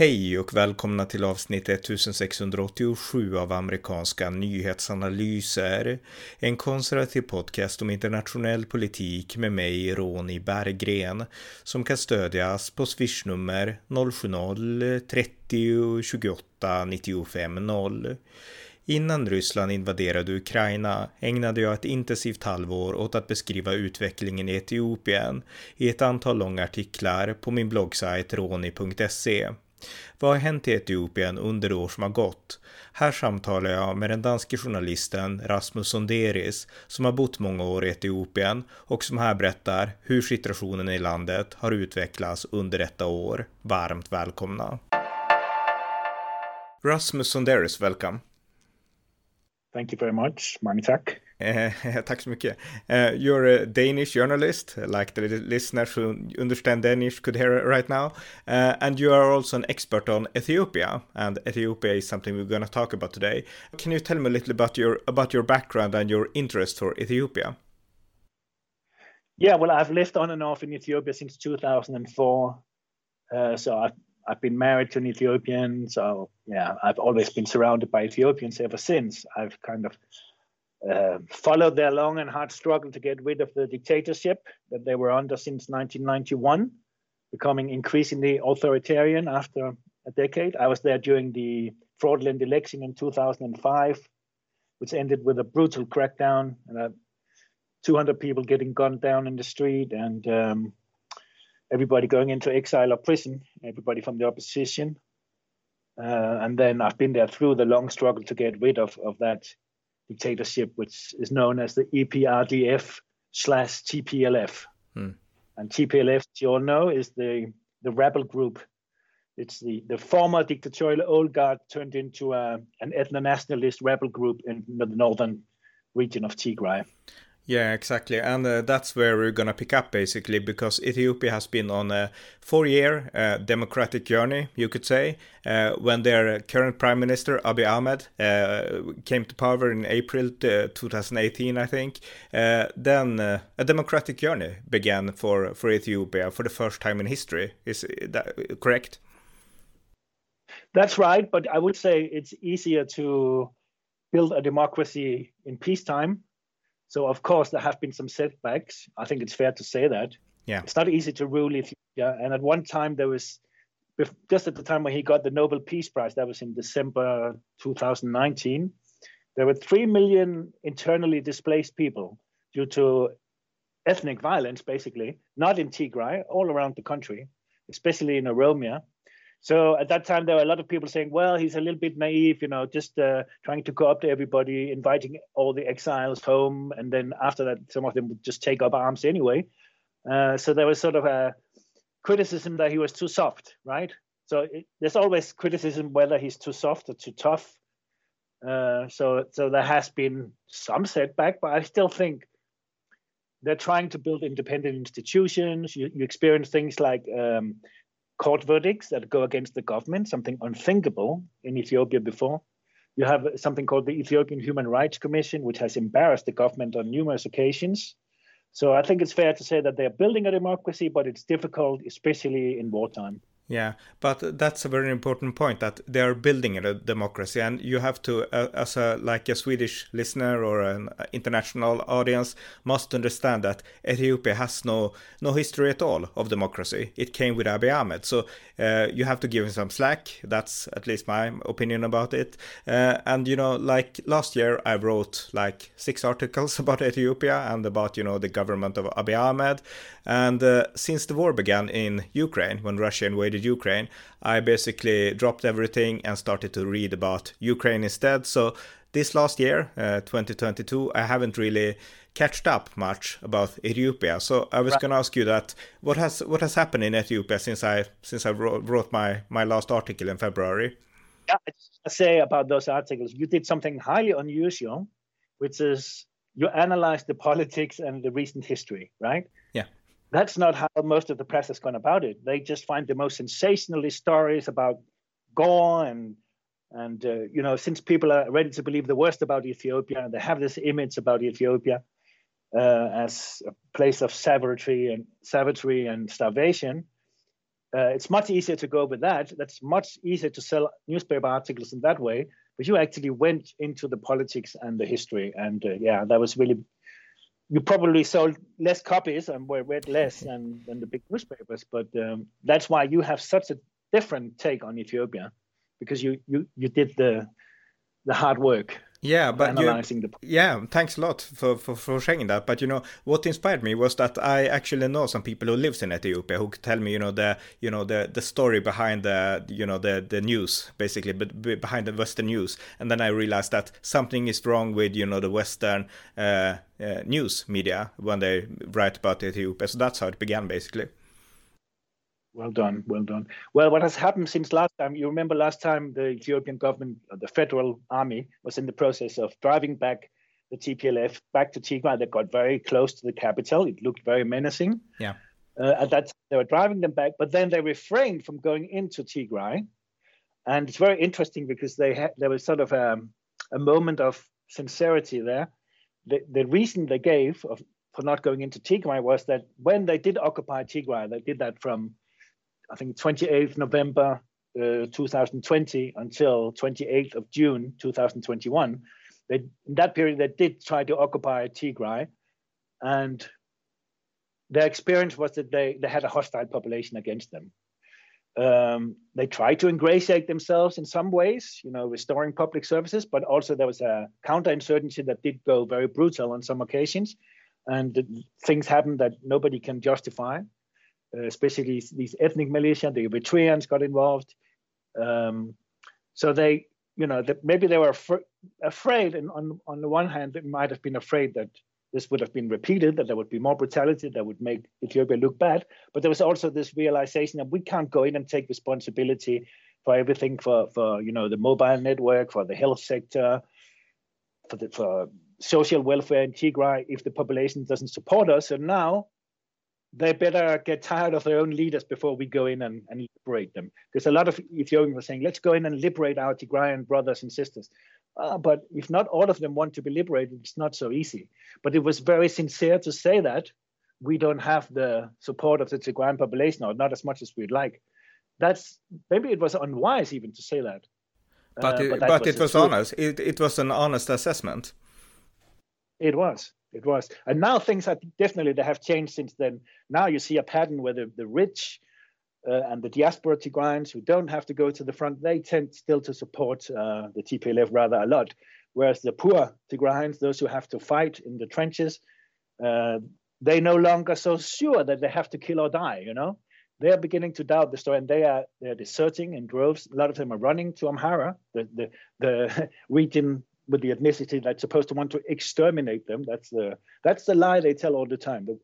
Hej och välkomna till avsnitt 1687 av amerikanska nyhetsanalyser. En konservativ podcast om internationell politik med mig, Ronny Berggren, som kan stödjas på swishnummer 070-30 28 95 0. Innan Ryssland invaderade Ukraina ägnade jag ett intensivt halvår åt att beskriva utvecklingen i Etiopien i ett antal långa artiklar på min bloggsajt roni.se. Vad har hänt i Etiopien under det år som har gått? Här samtalar jag med den danske journalisten Rasmus Sonderis som har bott många år i Etiopien och som här berättar hur situationen i landet har utvecklats under detta år. Varmt välkomna! Rasmus Sonderis, welcome. Thank you very much. Mange tack. Eh, tack så mycket. Uh, you're a Danish journalist, like the listeners who understand Danish could hear right now. Uh, and you are also an expert on Ethiopia, and Ethiopia is something we're going to talk about today. Can you tell me a little about your about your background and your interest for Ethiopia? Yeah, well, I've lived on and off in Ethiopia since 2004. Uh, so I've I've been married to an Ethiopian, so yeah, I've always been surrounded by Ethiopians ever since. I've kind of uh, followed their long and hard struggle to get rid of the dictatorship that they were under since 1991, becoming increasingly authoritarian after a decade. I was there during the fraudulent election in 2005, which ended with a brutal crackdown and uh, 200 people getting gunned down in the street and um, everybody going into exile or prison, everybody from the opposition. Uh, and then I've been there through the long struggle to get rid of, of that dictatorship, which is known as the EPRDF slash TPLF. Hmm. And TPLF, as you all know, is the, the rebel group. It's the, the former dictatorial old guard turned into a, an ethno nationalist rebel group in the northern region of Tigray. Yeah, exactly. And uh, that's where we're going to pick up basically because Ethiopia has been on a four year uh, democratic journey, you could say. Uh, when their current prime minister, Abiy Ahmed, uh, came to power in April uh, 2018, I think, uh, then a democratic journey began for, for Ethiopia for the first time in history. Is that correct? That's right. But I would say it's easier to build a democracy in peacetime so of course there have been some setbacks. I think it's fair to say that. Yeah. It's not easy to rule Ethiopia. And at one time there was just at the time when he got the Nobel Peace Prize, that was in December 2019, there were 3 million internally displaced people due to ethnic violence, basically, not in Tigray, all around the country, especially in Oromia. So at that time, there were a lot of people saying, well, he's a little bit naive, you know, just uh, trying to go up to everybody, inviting all the exiles home. And then after that, some of them would just take up arms anyway. Uh, so there was sort of a criticism that he was too soft, right? So it, there's always criticism whether he's too soft or too tough. Uh, so, so there has been some setback, but I still think they're trying to build independent institutions. You, you experience things like um, court verdicts that go against the government, something unthinkable in Ethiopia before. You have something called the Ethiopian Human Rights Commission, which has embarrassed the government on numerous occasions. So I think it's fair to say that they're building a democracy, but it's difficult, especially in wartime. Yeah, but that's a very important point that they are building a democracy, and you have to, uh, as a like a Swedish listener or an international audience, must understand that Ethiopia has no no history at all of democracy. It came with Abiy Ahmed, so uh, you have to give him some slack. That's at least my opinion about it. Uh, and you know, like last year, I wrote like six articles about Ethiopia and about you know the government of Abiy Ahmed, and uh, since the war began in Ukraine when Russia invaded invaded Ukraine, I basically dropped everything and started to read about Ukraine instead. So this last year, uh, 2022, I haven't really catched up much about Ethiopia. So I was right. going to ask you that what has what has happened in Ethiopia since I since I wrote, wrote my my last article in February. Yeah, I say about those articles, you did something highly unusual, which is you analyzed the politics and the recent history, right? Yeah that's not how most of the press has gone about it. They just find the most sensationalist stories about gore and and uh, you know since people are ready to believe the worst about Ethiopia, and they have this image about Ethiopia uh, as a place of savagery and savagery and starvation. uh, it's much easier to go with that. That's much easier to sell newspaper articles in that way. But you actually went into the politics and the history, and uh, yeah, that was really. You probably sold less copies and were read less than, than the big newspapers, but um, that's why you have such a different take on Ethiopia, because you you you did the the hard work yeah but you, the... yeah thanks a lot for, for, for sharing that. But you know what inspired me was that i actually know some people who lives in ethiopia who tell me you know the you know the the story behind the you know the the news basically but behind the western news. And then i realized that something is wrong with you know the western uh, uh, news media when they write about ethiopia. So that's how it began basically well done, well done. Well, what has happened since last time? You remember last time the Ethiopian government, uh, the federal army, was in the process of driving back the TPLF back to Tigray. They got very close to the capital. It looked very menacing. Yeah. Uh, at that time, they were driving them back, but then they refrained from going into Tigray. And it's very interesting because they had there was sort of a, a moment of sincerity there. The, the reason they gave of, for not going into Tigray was that when they did occupy Tigray, they did that from I think 28th November uh, 2020 until 28th of June 2021. They, in that period, they did try to occupy Tigray, and their experience was that they, they had a hostile population against them. Um, they tried to ingratiate themselves in some ways, you know, restoring public services, but also there was a counterinsurgency that did go very brutal on some occasions, and things happened that nobody can justify. Uh, especially these, these, ethnic militia, the Eritreans got involved. Um, so they, you know, that maybe they were af- afraid, and on, on the one hand, they might have been afraid that this would have been repeated, that there would be more brutality that would make Ethiopia look bad. But there was also this realization that we can't go in and take responsibility for everything for, for you know, the mobile network, for the health sector, for, the, for social welfare in Tigray if the population doesn't support us. So now they better get tired of their own leaders before we go in and, and liberate them. Because a lot of Ethiopians were saying, let's go in and liberate our Tigrayan brothers and sisters. Uh, but if not all of them want to be liberated, it's not so easy. But it was very sincere to say that we don't have the support of the Tigrayan population, or not as much as we'd like. That's maybe it was unwise even to say that. But uh, it, but, but was it was honest. It, it was an honest assessment. It was it was. And now things are definitely they have changed since then. Now you see a pattern where the, the rich uh, and the diaspora Tigrayans who don't have to go to the front, they tend still to support uh, the TPLF rather a lot. Whereas the poor Tigrayans, those who have to fight in the trenches, uh, they no longer so sure that they have to kill or die. You know, they are beginning to doubt the story, and they are they are deserting in droves. A lot of them are running to Amhara, the the, the region with the ethnicity that's supposed to want to exterminate them. That's the that's the lie they tell all the time. That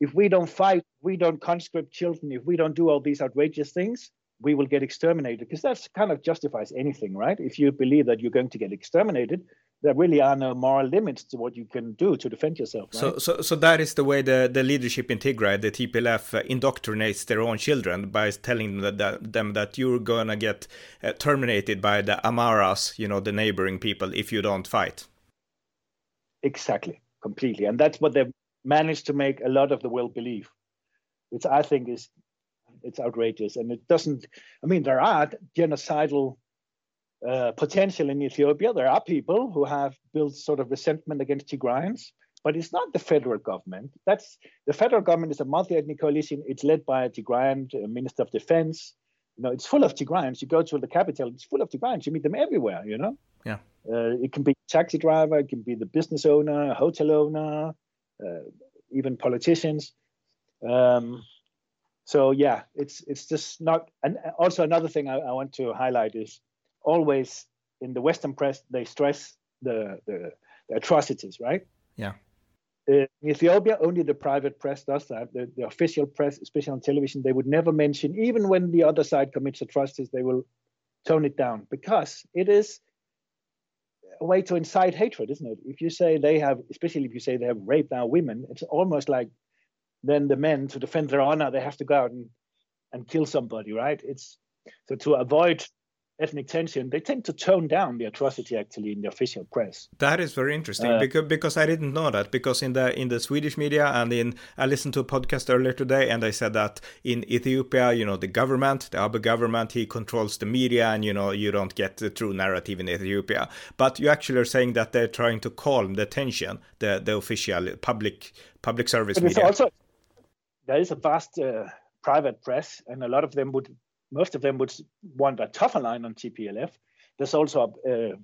if we don't fight, we don't conscript children, if we don't do all these outrageous things, we will get exterminated. Because that kind of justifies anything, right? If you believe that you're going to get exterminated, there really are no moral limits to what you can do to defend yourself. Right? So, so, so that is the way the, the leadership in Tigray, the TPLF, uh, indoctrinates their own children by telling them that, them that you're gonna get uh, terminated by the Amharas, you know, the neighboring people, if you don't fight. Exactly, completely, and that's what they've managed to make a lot of the world believe, which I think is it's outrageous, and it doesn't. I mean, there are genocidal uh, potential in Ethiopia. There are people who have built sort of resentment against Tigrayans, but it's not the federal government. That's the federal government is a multi-ethnic coalition. It's led by a Tigrayan uh, minister of defense. You know, it's full of Tigrayans. You go to the capital, it's full of Tigrayans. You meet them everywhere. You know. Yeah. Uh, it can be taxi driver, it can be the business owner, hotel owner, uh, even politicians. Um, so yeah, it's it's just not. And also another thing I, I want to highlight is always in the Western press they stress the the, the atrocities, right? Yeah. Uh, in Ethiopia, only the private press does that. The, the official press, especially on television, they would never mention, even when the other side commits atrocities, they will tone it down because it is a way to incite hatred, isn't it? If you say they have, especially if you say they have raped our women, it's almost like then the men, to defend their honor, they have to go out and, and kill somebody, right? It's so to avoid ethnic tension, they tend to tone down the atrocity actually in the official press. That is very interesting uh, because because I didn't know that because in the in the Swedish media and in I listened to a podcast earlier today and they said that in Ethiopia, you know, the government, the Abiy government, he controls the media and you know you don't get the true narrative in Ethiopia. But you actually are saying that they're trying to calm the tension, the the official public public service media. Also, there is a vast uh, private press, and a lot of them would most of them would want a tougher line on TPLF. There's also a uh,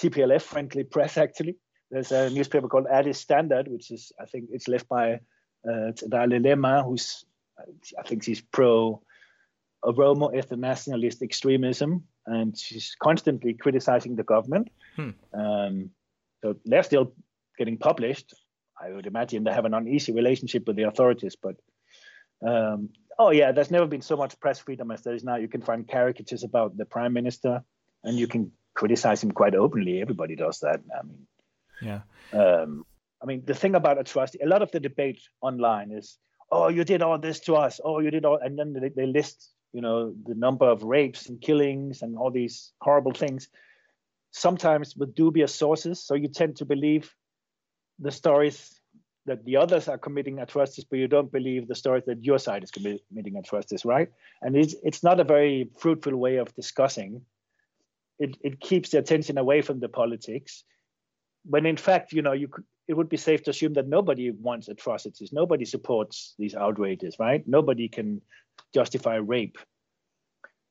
TPLF friendly press actually. There's a newspaper called Addis Standard, which is I think it's left by uh, Lema, who's I think she's pro Oromo ethno-nationalist extremism, and she's constantly criticizing the government. Hmm. Um, so they're still getting published. I would imagine they have an uneasy relationship with the authorities, but um, oh yeah, there's never been so much press freedom as there is now. You can find caricatures about the prime minister, and you can criticize him quite openly. Everybody does that. I mean, yeah. Um, I mean, the thing about atrocity, a lot of the debate online is, oh, you did all this to us. Oh, you did all, and then they, they list, you know, the number of rapes and killings and all these horrible things. Sometimes with dubious sources, so you tend to believe the stories that the others are committing atrocities, but you don't believe the stories that your side is committing atrocities, right? And it's it's not a very fruitful way of discussing. It it keeps the attention away from the politics, when in fact, you know, you it would be safe to assume that nobody wants atrocities. Nobody supports these outrages, right? Nobody can justify rape.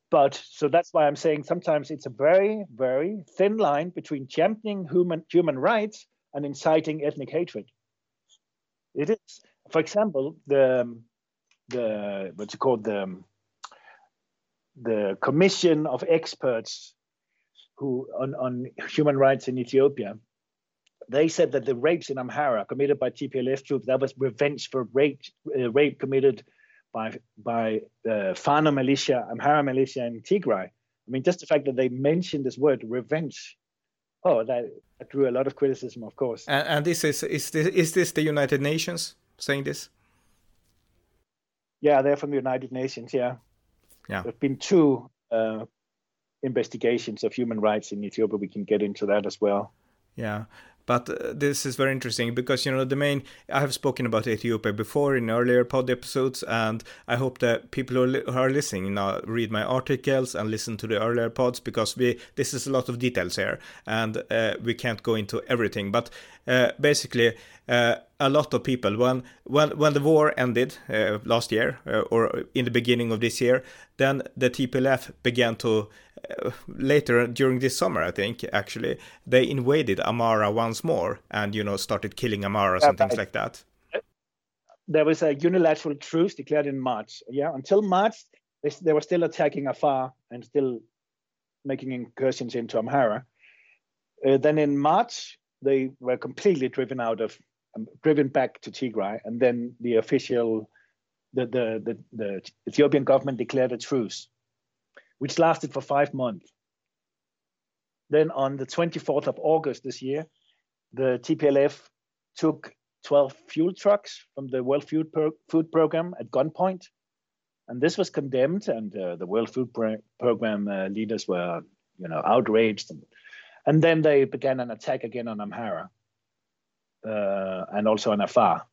But so that's why I'm saying sometimes it's a very, very thin line between championing human human rights and inciting ethnic hatred. It is, for example, the um, the what's it called the um, the commission of experts who on, on human rights in Ethiopia. They said that the rapes in Amhara committed by TPLF troops that was revenge for rape uh, rape committed by by the Fano militia, Amhara militia in Tigray. I mean, just the fact that they mentioned this word revenge oh, that, drew a lot of criticism, of course. And, and this is is this is this the United Nations saying this? Yeah, they're from the United Nations. Yeah, yeah. There've been two uh, investigations of human rights in Ethiopia. We can get into that as well. Yeah, but uh, this is very interesting because you know the main I have spoken about Ethiopia before in earlier pod episodes, and I hope that people who, are listening know read my articles and listen to the earlier pods because we this is a lot of details here, and uh, we can't go into everything. But uh, basically, uh, a lot of people when when when the war ended uh, last year or in the beginning of this year, then the TPLF began to later during this summer, I think actually they invaded Amhara once more and you know started killing Amharas yeah, and things like that. There was a unilateral truce declared in March. Yeah, until March they, they were still attacking Afar and still making incursions into Amhara. Uh, then in March they were completely driven out of um, driven back to Tigray, and then the official the, the, the, the Ethiopian government declared a truce which lasted for five months. Then on the 24th of August this year, the TPLF took 12 fuel trucks from the World Food, Pro- Food Program at gunpoint. And this was condemned, and uh, the World Food Pro- Program uh, leaders were, you know, outraged. And, and, then they began an attack again on Amhara uh, and also on Afar.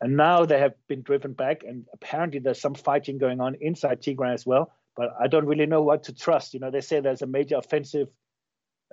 And now they have been driven back, and apparently there's some fighting going on inside Tigray as well but I don't really know what to trust. You know, they say there's a major offensive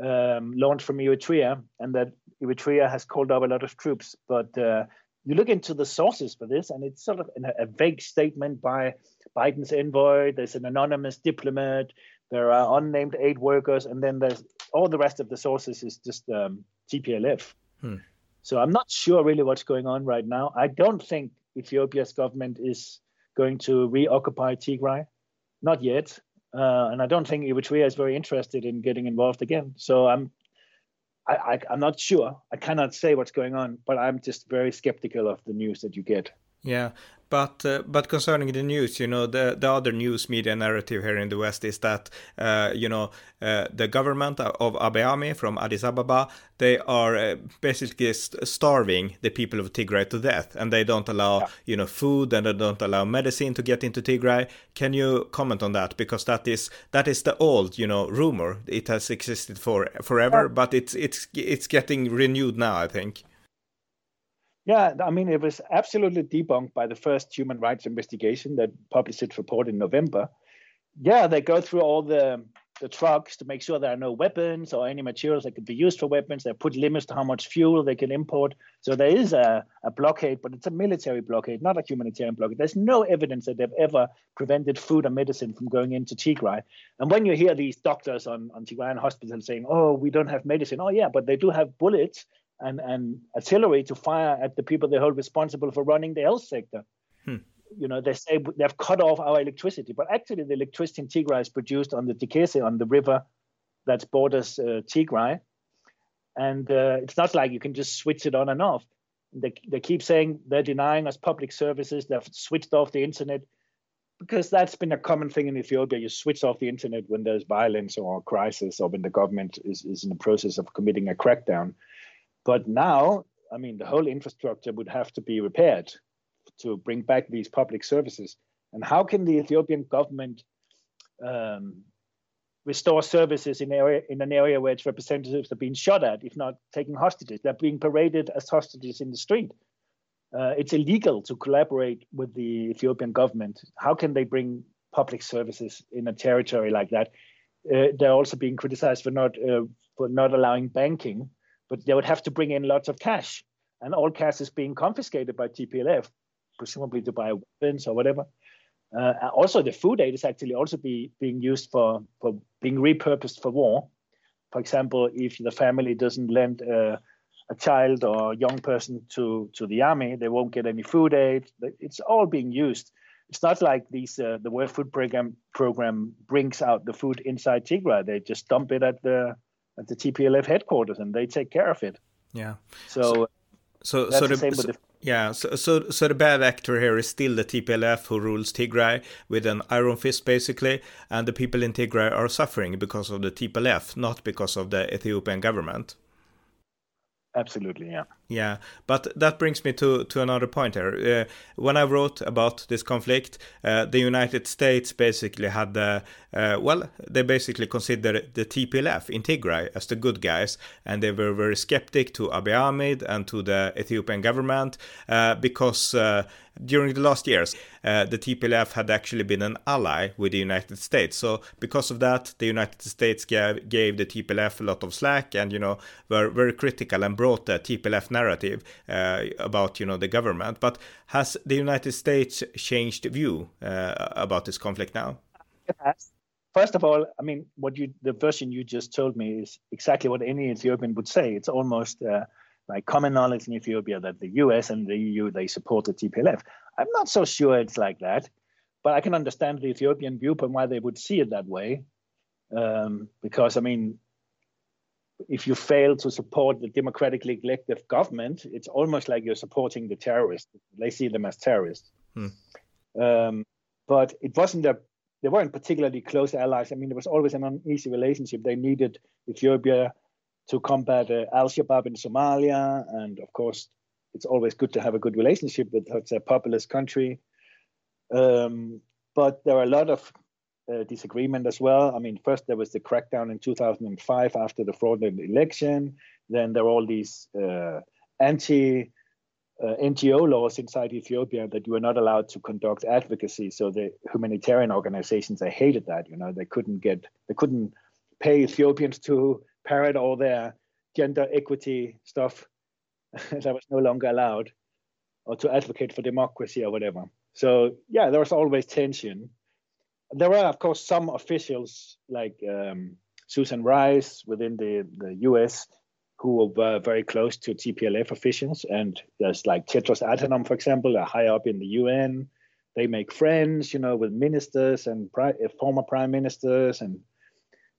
um, launched from Eritrea, and that Eritrea has called up a lot of troops. But uh, you look into the sources for this, and it's sort of a, a vague statement by Biden's envoy. There's an anonymous diplomat. There are unnamed aid workers, and then there's all the rest of the sources is just um, TPLF. Hmm. So I'm not sure really what's going on right now. I don't think Ethiopia's government is going to reoccupy Tigray not yet. Uh, and I don't think Eritrea is very interested in getting involved again. So I'm, I, I, I'm not sure. I cannot say what's going on, but I'm just very skeptical of the news that you get. Yeah, but uh, but concerning the news, you know, the the other news media narrative here in the West is that uh, you know uh, the government of Abiy from Addis Ababa they are uh, basically st- starving the people of Tigray to death, and they don't allow yeah. you know food and they don't allow medicine to get into Tigray. Can you comment on that? Because that is that is the old you know rumor. It has existed for forever, yeah. but it's it's it's getting renewed now. I think. Yeah, I mean, it was absolutely debunked by the first human rights investigation that published its report in November. Yeah, they go through all the the trucks to make sure there are no weapons or any materials that could be used for weapons. They put limits to how much fuel they can import. So there is a, a blockade, but it's a military blockade, not a humanitarian blockade. There's no evidence that they've ever prevented food or medicine from going into Tigray. And when you hear these doctors on, on Tigrayan hospitals saying, oh, we don't have medicine, oh, yeah, but they do have bullets and, and artillery to fire at the people they hold responsible for running the health sector. Hmm. You know, they say they've cut off our electricity, but actually the electricity in Tigray is produced on the Tekeze, on the river that borders uh, Tigray. And uh, it's not like you can just switch it on and off. They, they keep saying they're denying us public services. They've switched off the internet because that's been a common thing in Ethiopia. You switch off the internet when there's violence or crisis or when the government is, is in the process of committing a crackdown. But now, I mean, the whole infrastructure would have to be repaired to bring back these public services. And how can the Ethiopian government um, restore services in area in an area where its representatives are being shot at, if not taking hostages? They're being paraded as hostages in the street. Uh, it's illegal to collaborate with the Ethiopian government. How can they bring public services in a territory like that? Uh, they're also being criticized for not uh, for not allowing banking but they would have to bring in lots of cash, and all cash is being confiscated by TPLF, presumably to buy weapons or whatever. Uh, also, the food aid is actually also be, being used for, for being repurposed for war. For example, if the family doesn't lend a child or a young person to, to the army, they won't get any food aid. It's all being used. It's not like these uh, the World Food Program program brings out the food inside Tigray. They just dump it at the at the TPLF headquarters, and they take care of it. Yeah. So, so, so, the, so the, yeah, so, so, so the bad actor here is still the TPLF who rules Tigray with an iron fist, basically, and the people in Tigray are suffering because of the TPLF, not because of the Ethiopian government. Absolutely, yeah. Yeah, but that brings me to, to another point here. Uh, when I wrote about this conflict, uh, the United States basically had the, uh, well, they basically considered the TPLF in Tigray as the good guys, and they were very skeptic to Abiy Ahmed and to the Ethiopian government uh, because uh, during the last years, uh, the TPLF had actually been an ally with the United States. So because of that, the United States gave, gave the TPLF a lot of slack and, you know, were very critical and brought the TPLF narrative uh, about, you know, the government. But has the United States changed view uh, about this conflict now? First of all, I mean, what you the version you just told me is exactly what any Ethiopian would say. It's almost uh, like common knowledge in Ethiopia that the US and the EU they support the TPLF. I'm not so sure it's like that, but I can understand the Ethiopian viewpoint why they would see it that way. Um, because I mean, if you fail to support the democratically elected government, it's almost like you're supporting the terrorists. They see them as terrorists. Hmm. Um, but it wasn't a they weren't particularly close allies. I mean, there was always an uneasy relationship. They needed Ethiopia to combat uh, Al Shabaab in Somalia. And of course, it's always good to have a good relationship with such a populous country. Um, but there are a lot of uh, disagreement as well. I mean, first there was the crackdown in 2005 after the fraudulent election. Then there were all these uh, anti uh, NGO laws inside Ethiopia that you were not allowed to conduct advocacy. So the humanitarian organizations they hated that. You know, they couldn't get they couldn't pay Ethiopians to parrot all their gender equity stuff that was no longer allowed, or to advocate for democracy or whatever. So yeah, there was always tension. There were, of course, some officials like um, Susan Rice within the, the U.S. who were very close to TPLF officials, and there's like Tedros Adhanom, for example, are high up in the UN. They make friends, you know, with ministers and pri- former prime ministers and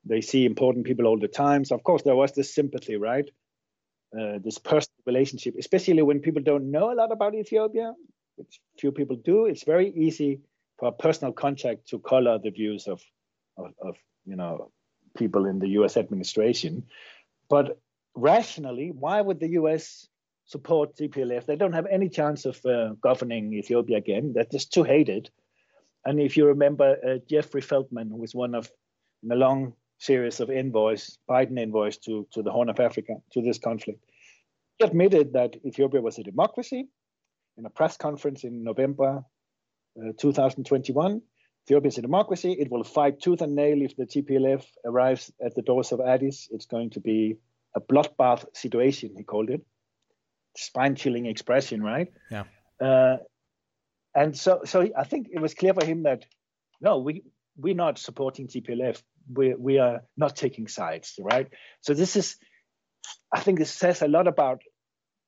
they see important people all the time. So of course there was this sympathy, right? Uh, this personal relationship, especially when people don't know a lot about Ethiopia. which few people do, it's very easy for a personal contact to color the views of, of, of you know people in the U.S. administration. But rationally, why would the U.S. support TPLF? They don't have any chance of uh, governing Ethiopia again. They're just too hated. And if you remember, uh, Jeffrey Feltman, who was one of a long series of envoys, Biden envoys to, to the Horn of Africa, to this conflict, he admitted that Ethiopia was a democracy in a press conference in November 2021. Ethiopia is a democracy. It will fight tooth and nail if the TPLF arrives at the doors of Addis. It's going to be a bloodbath situation, he called it. Spine chilling expression, right? Yeah. Uh, and so, so I think it was clear for him that no, we we're not supporting TPLF. We we are not taking sides, right? So this is, I think, this says a lot about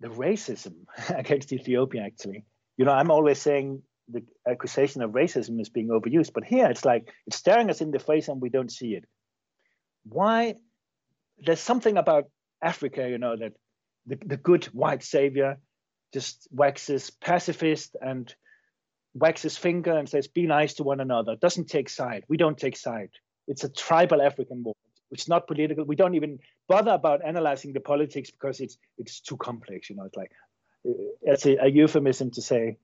the racism against Ethiopia. Actually, you know, I'm always saying the accusation of racism is being overused, but here it's like it's staring us in the face and we don't see it. Why? There's something about Africa, you know, that the, the good white savior just waxes pacifist and waxes finger and says, "Be nice to one another." Doesn't take side. We don't take side. It's a tribal African war. It's not political. We don't even bother about analyzing the politics because it's it's too complex. You know, it's like it's a, a euphemism to say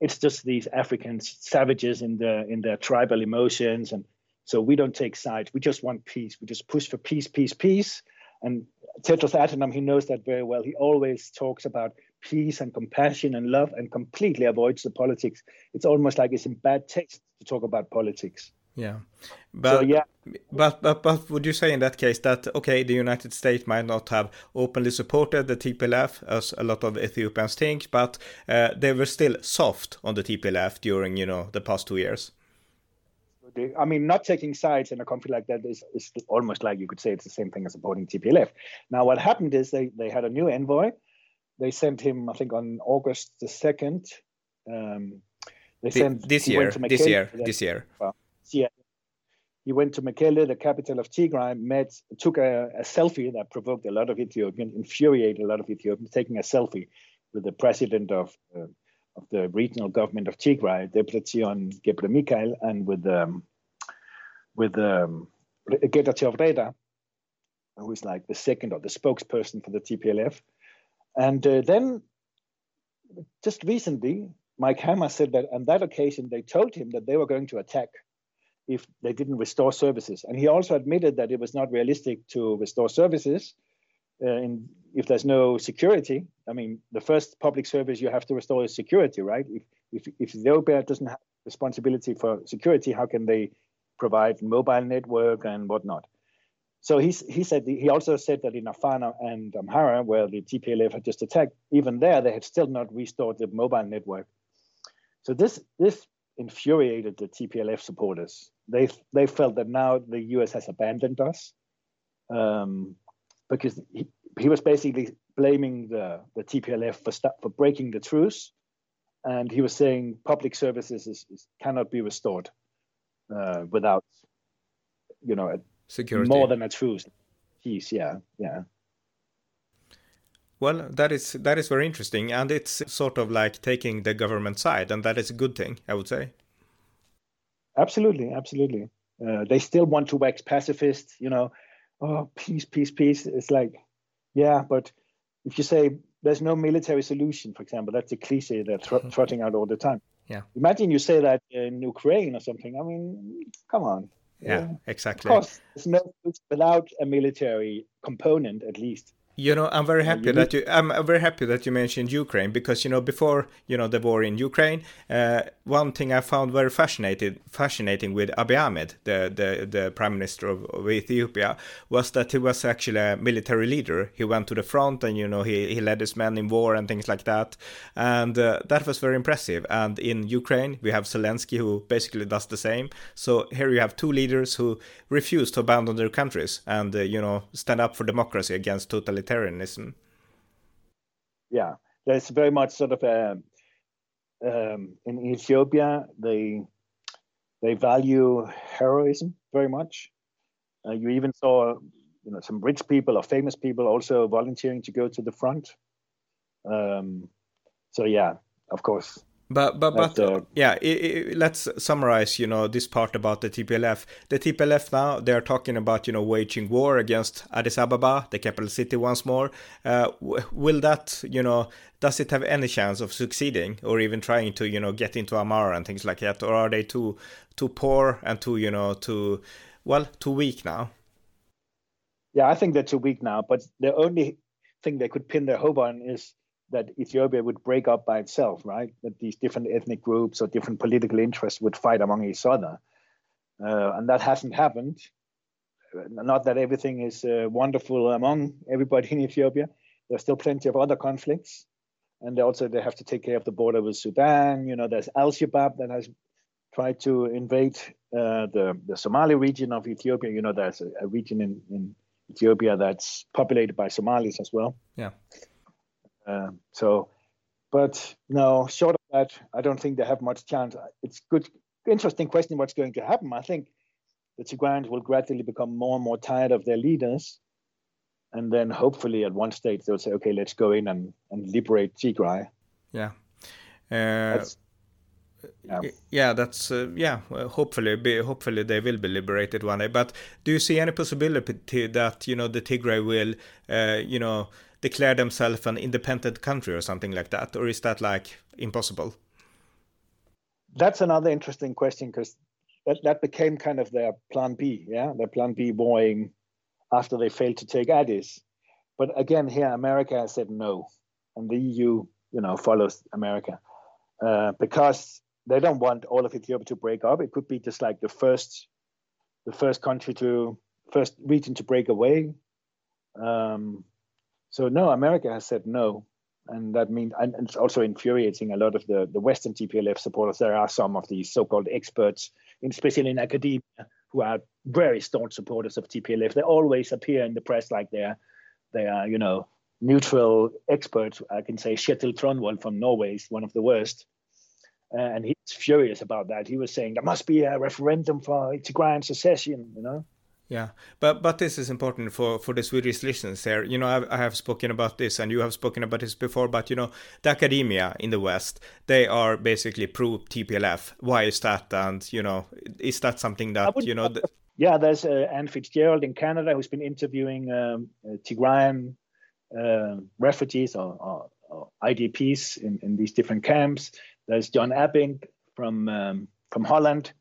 it's just these African savages in the in their tribal emotions, and so we don't take sides. We just want peace. We just push for peace, peace, peace. And Tedros Adhanom, he knows that very well. He always talks about peace and compassion and love and completely avoids the politics. It's almost like it's in bad taste to talk about politics. Yeah. But, so, yeah. But, but but would you say in that case that okay the United States might not have openly supported the TPLF as a lot of Ethiopians think, but uh, they were still soft on the TPLF during you know the past two years. I mean, not taking sides in a conflict like that is, is almost like you could say it's the same thing as supporting TPLF. Now, what happened is they, they had a new envoy they sent him, I think, on August the second. Um, they sent this year, this year, this year. Well, he went to Mekelle, the capital of Tigray, met, took a, a, selfie that provoked a lot of Ethiopians, infuriated a lot of Ethiopians, taking a selfie with the president of uh, of the regional government of Tigray, Debretsion Gebre Michael, and with um, with um, Getachew Reda, who is like the second or the spokesperson for the TPLF. And uh, then just recently, Mike Hammer said that on that occasion, they told him that they were going to attack if they didn't restore services. And he also admitted that it was not realistic to restore services uh, in, if there's no security. I mean, the first public service you have to restore is security, right? If, if, if Ethiopia doesn't have responsibility for security, how can they provide mobile network and whatnot? So he, he said he also said that in Afana and Amhara, where the TPLF had just attacked, even there they had still not restored the mobile network. So this this infuriated the TPLF supporters. They they felt that now the US has abandoned us, um, because he, he was basically blaming the, the TPLF for for breaking the truce, and he was saying public services is, is cannot be restored uh, without, you know, security. more than a truce. Peace yeah yeah well that is that is very interesting and it's sort of like taking the government side and that is a good thing i would say. Absolutely absolutely. Uh, they still want to wax pacifist you know. Oh peace peace peace. It's like yeah but if you say there's no military solution for example that's a cliche they're tr- trotting out all the time. Yeah. Imagine you say that in ukraine or something. I mean come on. Yeah, exactly. Of course, it's no without a military component, at least. You know, I'm very happy that you. I'm very happy that you mentioned Ukraine because you know before you know the war in Ukraine, uh, one thing I found very fascinating, fascinating with Abiy Ahmed, the the, the prime minister of, of, Ethiopia, was that he was actually a military leader. He went to the front and you know he he led his men in war and things like that, and uh, that was very impressive. And in Ukraine, we have Zelensky who basically does the same. So here you have two leaders who refuse to abandon their countries and uh, you know stand up for democracy against totalitarianism Yeah, there's very much sort of a um, in Ethiopia they they value heroism very much. Uh, you even saw you know some rich people or famous people also volunteering to go to the front. Um, so yeah, of course. But but but yeah, it, it, let's summarize. You know this part about the TPLF. The TPLF now they are talking about you know waging war against Addis Ababa, the capital city, once more. Uh, will that you know does it have any chance of succeeding or even trying to you know get into Amhara and things like that, or are they too too poor and too you know too well too weak now? Yeah, I think they're too weak now. But the only thing they could pin their hope on is that Ethiopia would break up by itself, right? That these different ethnic groups or different political interests would fight among each other. Uh, and that hasn't happened. Not that everything is uh, wonderful among everybody in Ethiopia. There's still plenty of other conflicts. And also they have to take care of the border with Sudan. You know, there's Al-Shabaab that has tried to invade uh, the, the Somali region of Ethiopia. You know, there's a, a region in, in Ethiopia that's populated by Somalis as well. Yeah. Uh, so, but no, short of that, I don't think they have much chance. It's good, interesting question. What's going to happen? I think the Tigrayans will gradually become more and more tired of their leaders, and then hopefully at one stage they'll say, "Okay, let's go in and, and liberate Tigray." Yeah. Uh, yeah. yeah, that's uh, yeah. Hopefully, be, hopefully they will be liberated one day. But do you see any possibility that you know the Tigray will, uh, you know, declare themselves an independent country or something like that, or is that like impossible? That's another interesting question because that, that became kind of their plan B, yeah, their plan B warring after they failed to take Addis. But again, here America has said no, and the EU, you know, follows America uh, because they don't want all of Ethiopia to break up. It could be just like the first, the first country to first region to break away. Um, so no, America has said no, and that means and it's also infuriating a lot of the the Western TPLF supporters. There are some of these so-called experts, especially in academia, who are very staunch supporters of TPLF. They always appear in the press like they're they are you know neutral experts. I can say Kjetil Tronvoll from Norway is one of the worst. Uh, and he's furious about that. He was saying there must be a referendum for Tigrayan secession, you know. Yeah, but but this is important for for the Swedish listeners here. You know, I've, I have spoken about this, and you have spoken about this before. But you know, the academia in the West, they are basically pro TPLF. Why is that? And you know, is that something that you know? The... Yeah, there's uh, Anne Fitzgerald in Canada who's been interviewing um, uh, Tigrayan uh, refugees or, or, or, IDPs in, in these different camps. There's John Abbink from um, from Holland.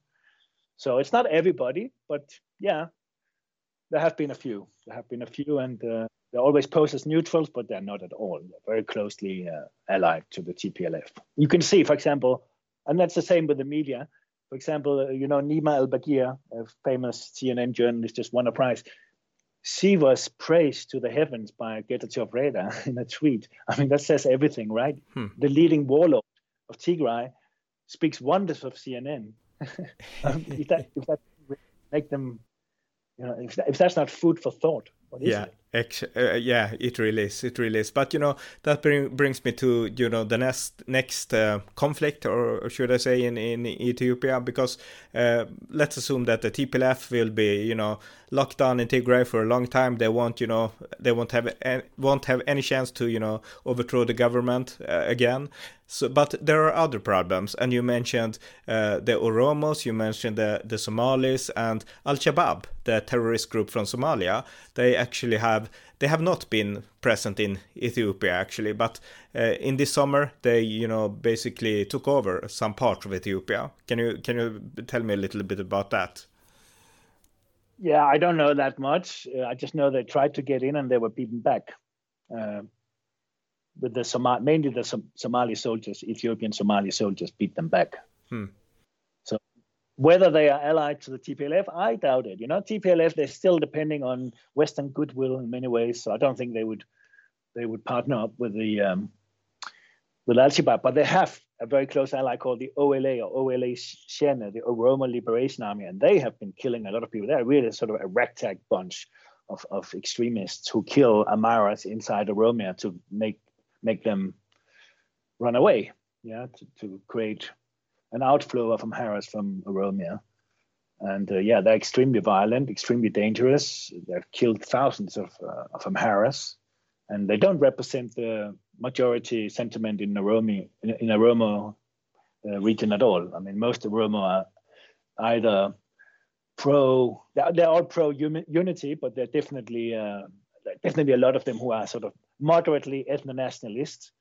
So it's not everybody, but yeah, there have been a few. There have been a few, and uh, they're always posed as neutrals, but they're not at all. They're very closely uh, allied to the TPLF. You can see, for example, and that's the same with the media. For example, uh, you know, Nima Elbagir, a famous CNN journalist, just won a prize. She was praised to the heavens by Getachew Reda in a tweet. I mean, that says everything, right? Hmm. The leading warlord of Tigray speaks wonders of CNN. um, if, that, if that make them you know, if, if that's not food for thought, what is yeah. it? Ex- uh, yeah, it really is. It really is. But you know, that bring, brings me to you know the next next uh, conflict, or should I say, in in Ethiopia, because uh, let's assume that the TPLF will be you know locked down in Tigray for a long time. They won't you know they won't have won't have any chance to you know overthrow the government uh, again. So, but there are other problems, and you mentioned uh, the Oromos, you mentioned the the Somalis, and Al Shabaab, the terrorist group from Somalia. They actually have they have not been present in Ethiopia actually, but uh, in this summer they you know basically took over some part of Ethiopia. Can you can you tell me a little bit about that? Yeah, I don't know that much. Uh, I just know they tried to get in and they were beaten back. Uh, with the Somali, mainly the Som- Somali soldiers, Ethiopian Somali soldiers, beat them back. Hmm. Whether they are allied to the TPLF, I doubt it. You know, TPLF they're still depending on Western goodwill in many ways, so I don't think they would they would partner up with the um, with Al Shabaab. But they have a very close ally called the OLA or OLA Shene, the Oromo Liberation Army, and they have been killing a lot of people. They're really sort of a ragtag bunch of, of extremists who kill Amharas inside Oromia to make make them run away, yeah, to, to create an outflow of Amharas from Oromia. And uh, yeah, they're extremely violent, extremely dangerous. They've killed thousands of, uh, of Amharas, and they don't represent the majority sentiment in Oromi, in, in Oromo uh, region at all. I mean, most of Oromo are either pro, they're, they're all pro unity, but they're definitely uh, definitely a lot of them who are sort of moderately ethno nationalist,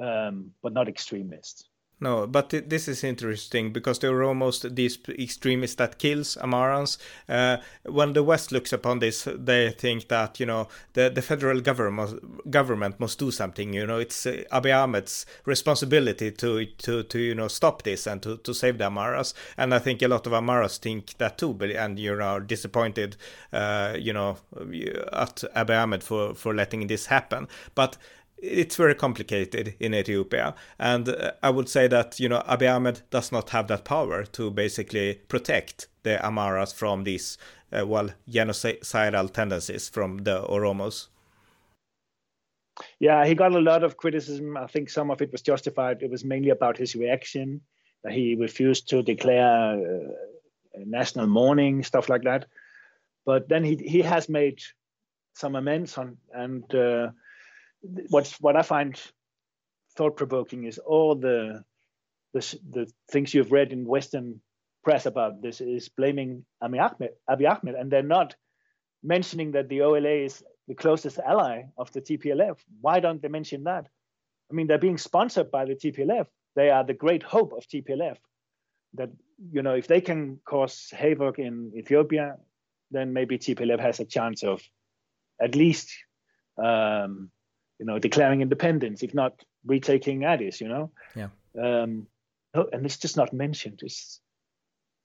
um, but not extremist. No, but this is interesting because they were almost these extremists that kills Amarans. Uh, when the West looks upon this, they think that you know the the federal government government must do something. You know, it's uh, Abiy Ahmed's responsibility to to to you know stop this and to to save the Amharas. And I think a lot of Amharas think that too, and you know disappointed, uh, you know, at Abiy Ahmed for for letting this happen. But it's very complicated in Ethiopia. And uh, I would say that, you know, Abiy Ahmed does not have that power to basically protect the Amharas from these, uh, well, genocidal tendencies from the Oromos. Yeah, he got a lot of criticism. I think some of it was justified. It was mainly about his reaction, that he refused to declare uh, national mourning, stuff like that. But then he he has made some amends on and uh, what's what I find thought provoking is all the, the the things you've read in Western press about this is blaming Abiy Ahmed, Abiy Ahmed, and they're not mentioning that the OLA is the closest ally of the TPLF. Why don't they mention that? I mean, they're being sponsored by the TPLF. They are the great hope of TPLF. That you know, if they can cause havoc in Ethiopia, then maybe TPLF has a chance of at least um, you know, declaring independence, if not retaking Addis, you know. Yeah. Um, and it's just not mentioned. It's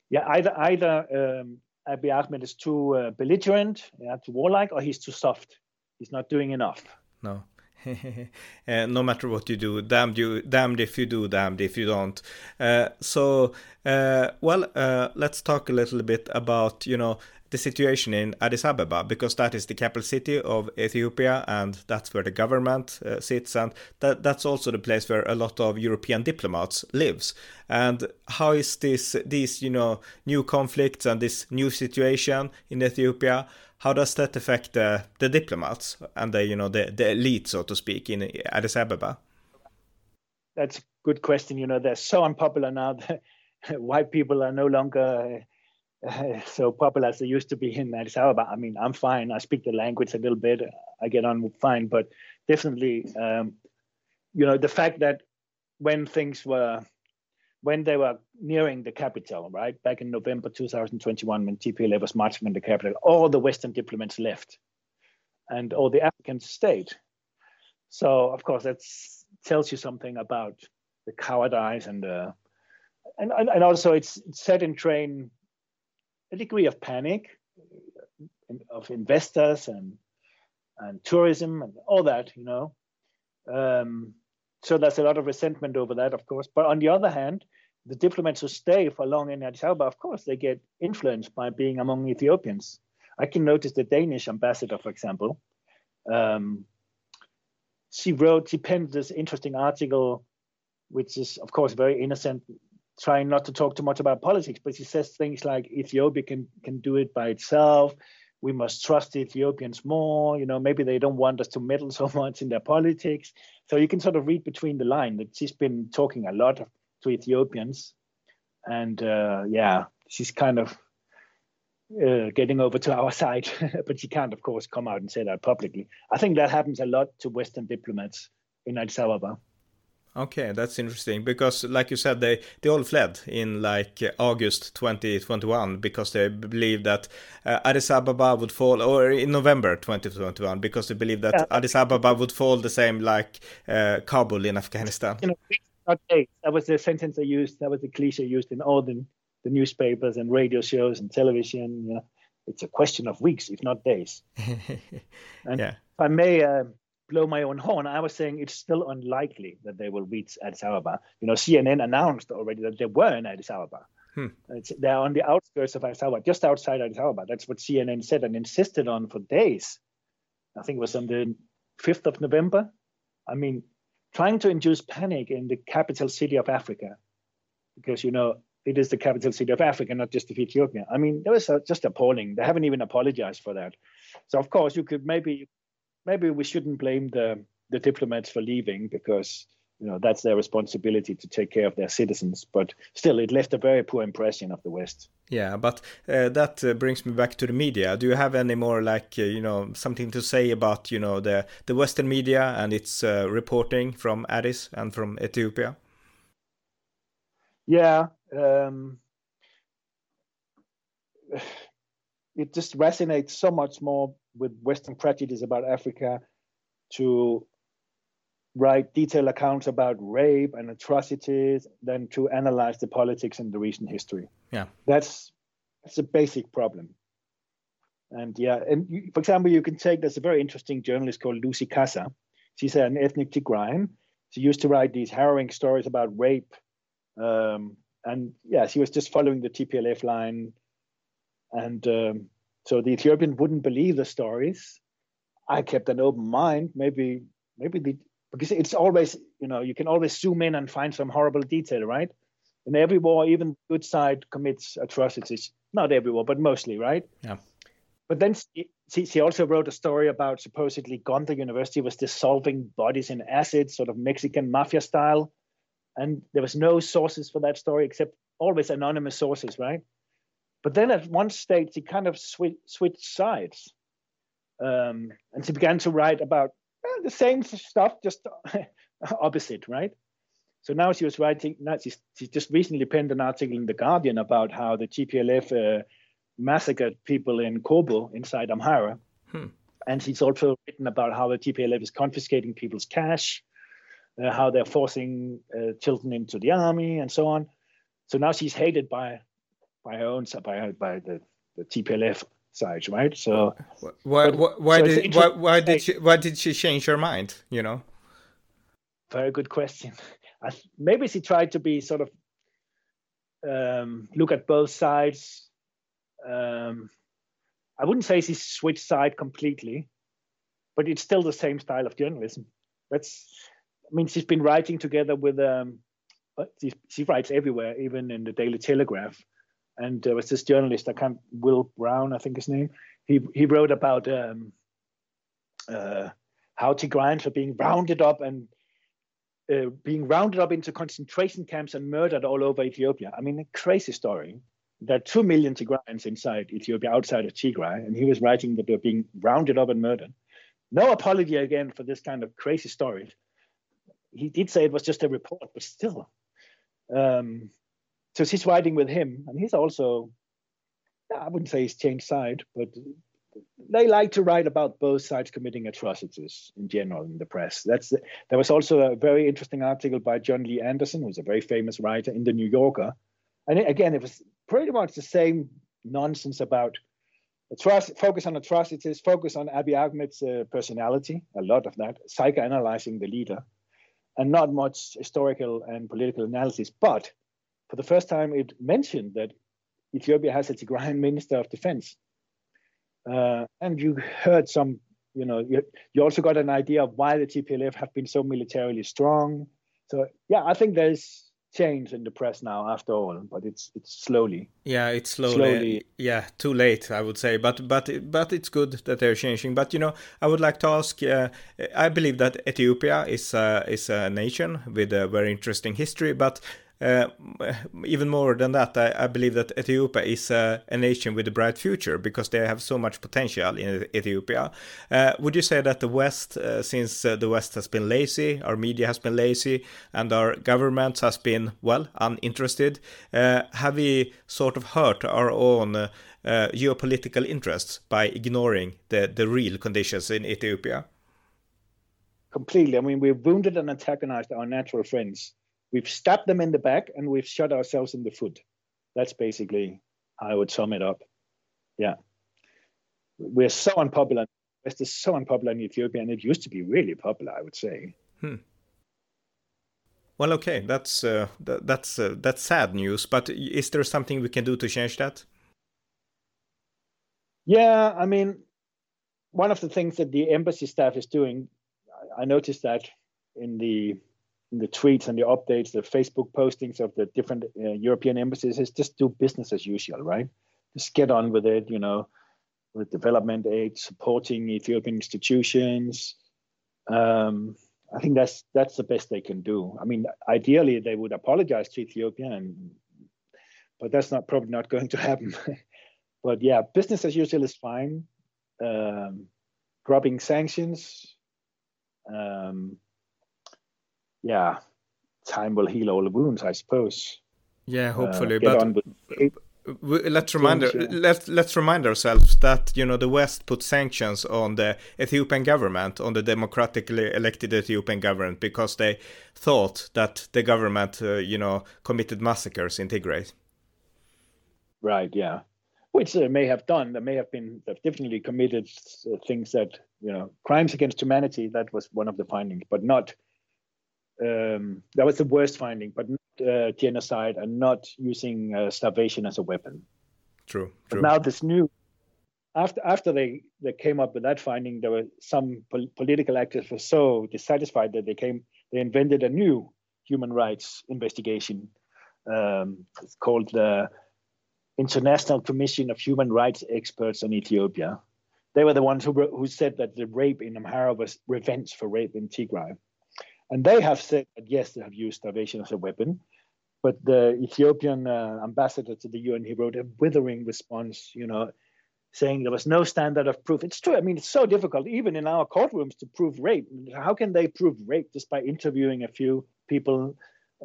yeah, either either um, Abiy Ahmed is too uh, belligerent, yeah, too warlike, or he's too soft. He's not doing enough. No. uh, no matter what you do, damned you, damned if you do, damned if you don't. Uh, so, uh, well, uh, let's talk a little bit about you know the situation in Addis Ababa because that is the capital city of Ethiopia and that's where the government uh, sits and that that's also the place where a lot of European diplomats lives. And how is this these you know new conflicts and this new situation in Ethiopia? How does that affect the, the diplomats and the you know the, the elite so to speak in Addis Ababa? That's a good question. You know they're so unpopular now. That white people are no longer so popular as they used to be in Addis Ababa. I mean, I'm fine. I speak the language a little bit. I get on fine, but definitely, um, you know, the fact that when things were, when they were nearing the capital, right, back in November 2021, when TPLF was marching in the capital, all the Western diplomats left, and all the Africans stayed. So, of course, that tells you something about the cowardice and the, and and also it's set in train a degree of panic of investors and and tourism and all that, you know. Um, so there's a lot of resentment over that, of course. But on the other hand, the diplomats who stay for long in Addis Ababa, of course, they get influenced by being among Ethiopians. I can notice the Danish ambassador, for example. Um, she wrote, she penned this interesting article, which is, of course, very innocent, trying not to talk too much about politics, but he says things like Ethiopia can can do it by itself. We must trust the Ethiopians more. You know, maybe they don't want us to meddle so much in their politics. So you can sort of read between the line that she's been talking a lot to Ethiopians, and uh, yeah, she's kind of uh, getting over to our side, but she can't, of course, come out and say that publicly. I think that happens a lot to Western diplomats in Addis Ababa. Okay, that's interesting because, like you said, they they all fled in like August 2021 because they believed that uh, Addis Ababa would fall, or in November 2021 because they believed that yeah. Addis Ababa would fall the same like uh, Kabul in Afghanistan. You know, not days. That was the sentence they used. That was the cliche used in all the, the newspapers and radio shows and television. You know, it's a question of weeks, if not days. and yeah. if I may. Uh, blow my own horn. I was saying it's still unlikely that they will reach Addis Ababa. You know, CNN announced already that they were in Addis Ababa. Hmm. they're on the outskirts of Addis Ababa, just outside Addis Ababa. That's what CNN said and insisted on for days. I think it was on the 5th of November. I mean, trying to induce panic in the capital city of Africa, because, you know, it is the capital city of Africa, not just of Ethiopia. I mean, that was just appalling. They haven't even apologized for that. So, of course, you could maybe maybe we shouldn't blame the the diplomats for leaving because you know that's their responsibility to take care of their citizens. But still it left a very poor impression of the west. Yeah but uh, that uh, brings me back to the media. Do you have any more like uh, you know something to say about you know the the western media and its uh, reporting from addis and from ethiopia? Yeah um, it just resonates so much more with western prejudice about africa to write detailed accounts about rape and atrocities than to analyze the politics and the recent history. Yeah, that's that's a basic problem. And yeah, and you, for example, you can take there's a very interesting journalist called Lucy Kassa. She's an ethnic Tigrayan. She used to write these harrowing stories about rape. Um, and yeah, she was just following the TPLF line. And um, so the Ethiopian wouldn't believe the stories. I kept an open mind. Maybe maybe the because it's always you know you can always zoom in and find some horrible detail right in every war even good side commits atrocities not every war but mostly right yeah but then she, she also wrote a story about supposedly Gondar University was dissolving bodies in acid, sort of Mexican mafia style. And there was no sources for that story except always anonymous sources, right? But then at one stage, she kind of switched, switched sides. Um, and she began to write about the same stuff, just opposite, right? So now she was writing. Now she, she just recently penned an article in the Guardian about how the TPLF uh, massacred people in Kobo inside Amhara, hmm. and she's also written about how the TPLF is confiscating people's cash, uh, how they're forcing uh, children into the army, and so on. So now she's hated by by her own by by the, the TPLF sides, right? So why why, why so did why, why did she why did she change her mind? You know. Very good question. I, maybe she tried to be sort of um, look at both sides. Um, I wouldn't say she switched side completely, but it's still the same style of journalism. That's, I mean, she's been writing together with, um, she, she writes everywhere, even in the Daily Telegraph and there was this journalist I can't Will Brown I think his name he he wrote about um, uh, how Tigrayans were being rounded up and uh, being rounded up into concentration camps and murdered all over Ethiopia. I mean, a crazy story. There are two million Tigrayans inside Ethiopia, outside of Tigray, and he was writing that they're being rounded up and murdered. No apology again for this kind of crazy story. He did say it was just a report, but still. Um, so she's riding with him, and he's also, I wouldn't say he's changed side, but they like to write about both sides committing atrocities in general in the press. That's the, there was also a very interesting article by Jon Lee Anderson, who's a very famous writer in the New Yorker, and again, it was pretty much the same nonsense about focus on atrocities, focus on Abiy Ahmed's uh, personality, a lot of that, psychoanalyzing the leader, and not much historical and political analysis, but for the first time, it mentioned that Ethiopia has a Tigrayan Minister of Defense. Uh, and you heard some, you know, you, you also got an idea of why the TPLF have been so militarily strong. So, yeah, I think there's change in the press now after all but it's it's slowly. Yeah it's slowly, slowly, yeah too late i would say. But but but it's good that they're changing. But you know i would like to ask uh, i believe that ethiopia is uh, is a nation with a very interesting history but uh, even more than that, I, I believe that Ethiopia is uh, a nation with a bright future because they have so much potential in Ethiopia. Uh, would you say that the West, uh, since the West has been lazy, our media has been lazy, and our government has been, well, uninterested, have we sort of hurt our own geopolitical interests by ignoring the, the real conditions in Ethiopia? Completely. I mean, we've wounded and antagonized our natural friends we've stabbed them in the back and we've shot ourselves in the foot. That's basically how I would sum it up. Yeah. We're so unpopular. West is so unpopular in Ethiopia, and it used to be really popular, I would say. Hmm. Well, okay, that's uh, th- that's uh, that's sad news. But is there something we can do to change that? Yeah, I mean, one of the things that the embassy staff is doing, I noticed that in the the tweets and the updates, the Facebook postings of the different uh, European embassies is just do business as usual, right? Just get on with it, you know, with development aid, supporting Ethiopian institutions. Um, I think that's that's the best they can do. I mean, ideally they would apologize to Ethiopia, and but that's not probably not going to happen. but yeah, business as usual is fine. Um, dropping sanctions. Um, yeah, time will heal all the wounds, I suppose. Yeah, hopefully. Uh, but let's remind let's let's remind ourselves that you know the West put sanctions on the Ethiopian government, on the democratically elected Ethiopian government, because they thought that the government, uh, you know, committed massacres in Tigray. Right. Yeah. Which they may have done. They may have been. They've definitely committed uh, things that you know crimes against humanity. That was one of the findings, but not. Um, that was the worst finding, but uh, genocide and not using uh, starvation as a weapon. True. True. But now this new after after they they came up with that finding, there were some pol- political actors were so dissatisfied that they came they invented a new human rights investigation. Um, it's called the International Commission of Human Rights Experts on Ethiopia. They were the ones who who said that the rape in Amhara was revenge for rape in Tigray. And they have said that yes, they have used starvation as a weapon. But the Ethiopian uh, ambassador to the UN, he wrote a withering response, you know, saying there was no standard of proof. It's true. I mean, it's so difficult, even in our courtrooms, to prove rape. How can they prove rape just by interviewing a few people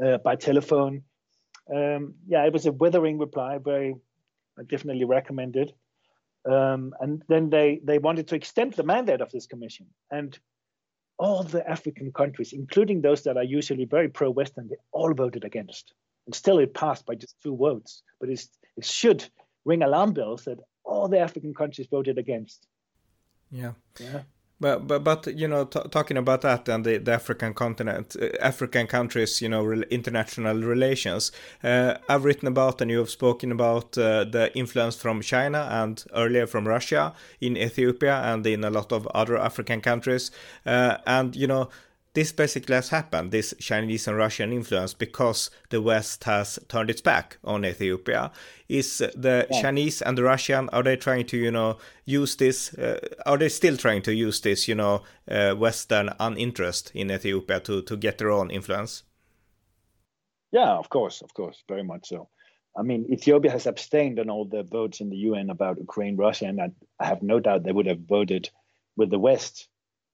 uh, by telephone? Um, yeah, it was a withering reply, very I definitely recommended. Um, and then they they wanted to extend the mandate of this commission. And all the African countries, including those that are usually very pro-Western, they all voted against. And still it passed by just two votes. But it should ring alarm bells that all the African countries voted against. Yeah. Yeah. But but but you know, t- talking about that and the, the African continent, uh, African countries, you know, re- international relations. Uh, I've written about and you have spoken about uh, the influence from China and earlier from Russia in Ethiopia and in a lot of other African countries. Uh, and you know, this basically has happened, this Chinese and Russian influence, because the West has turned its back on Ethiopia. Is the yeah. Chinese and the Russian, are they trying to, you know, use this, uh, are they still trying to use this, you know, uh, Western uninterest in Ethiopia to, to get their own influence? Yeah, of course, of course, very much so. I mean, Ethiopia has abstained on all the votes in the UN about Ukraine, Russia, and I, I have no doubt they would have voted with the West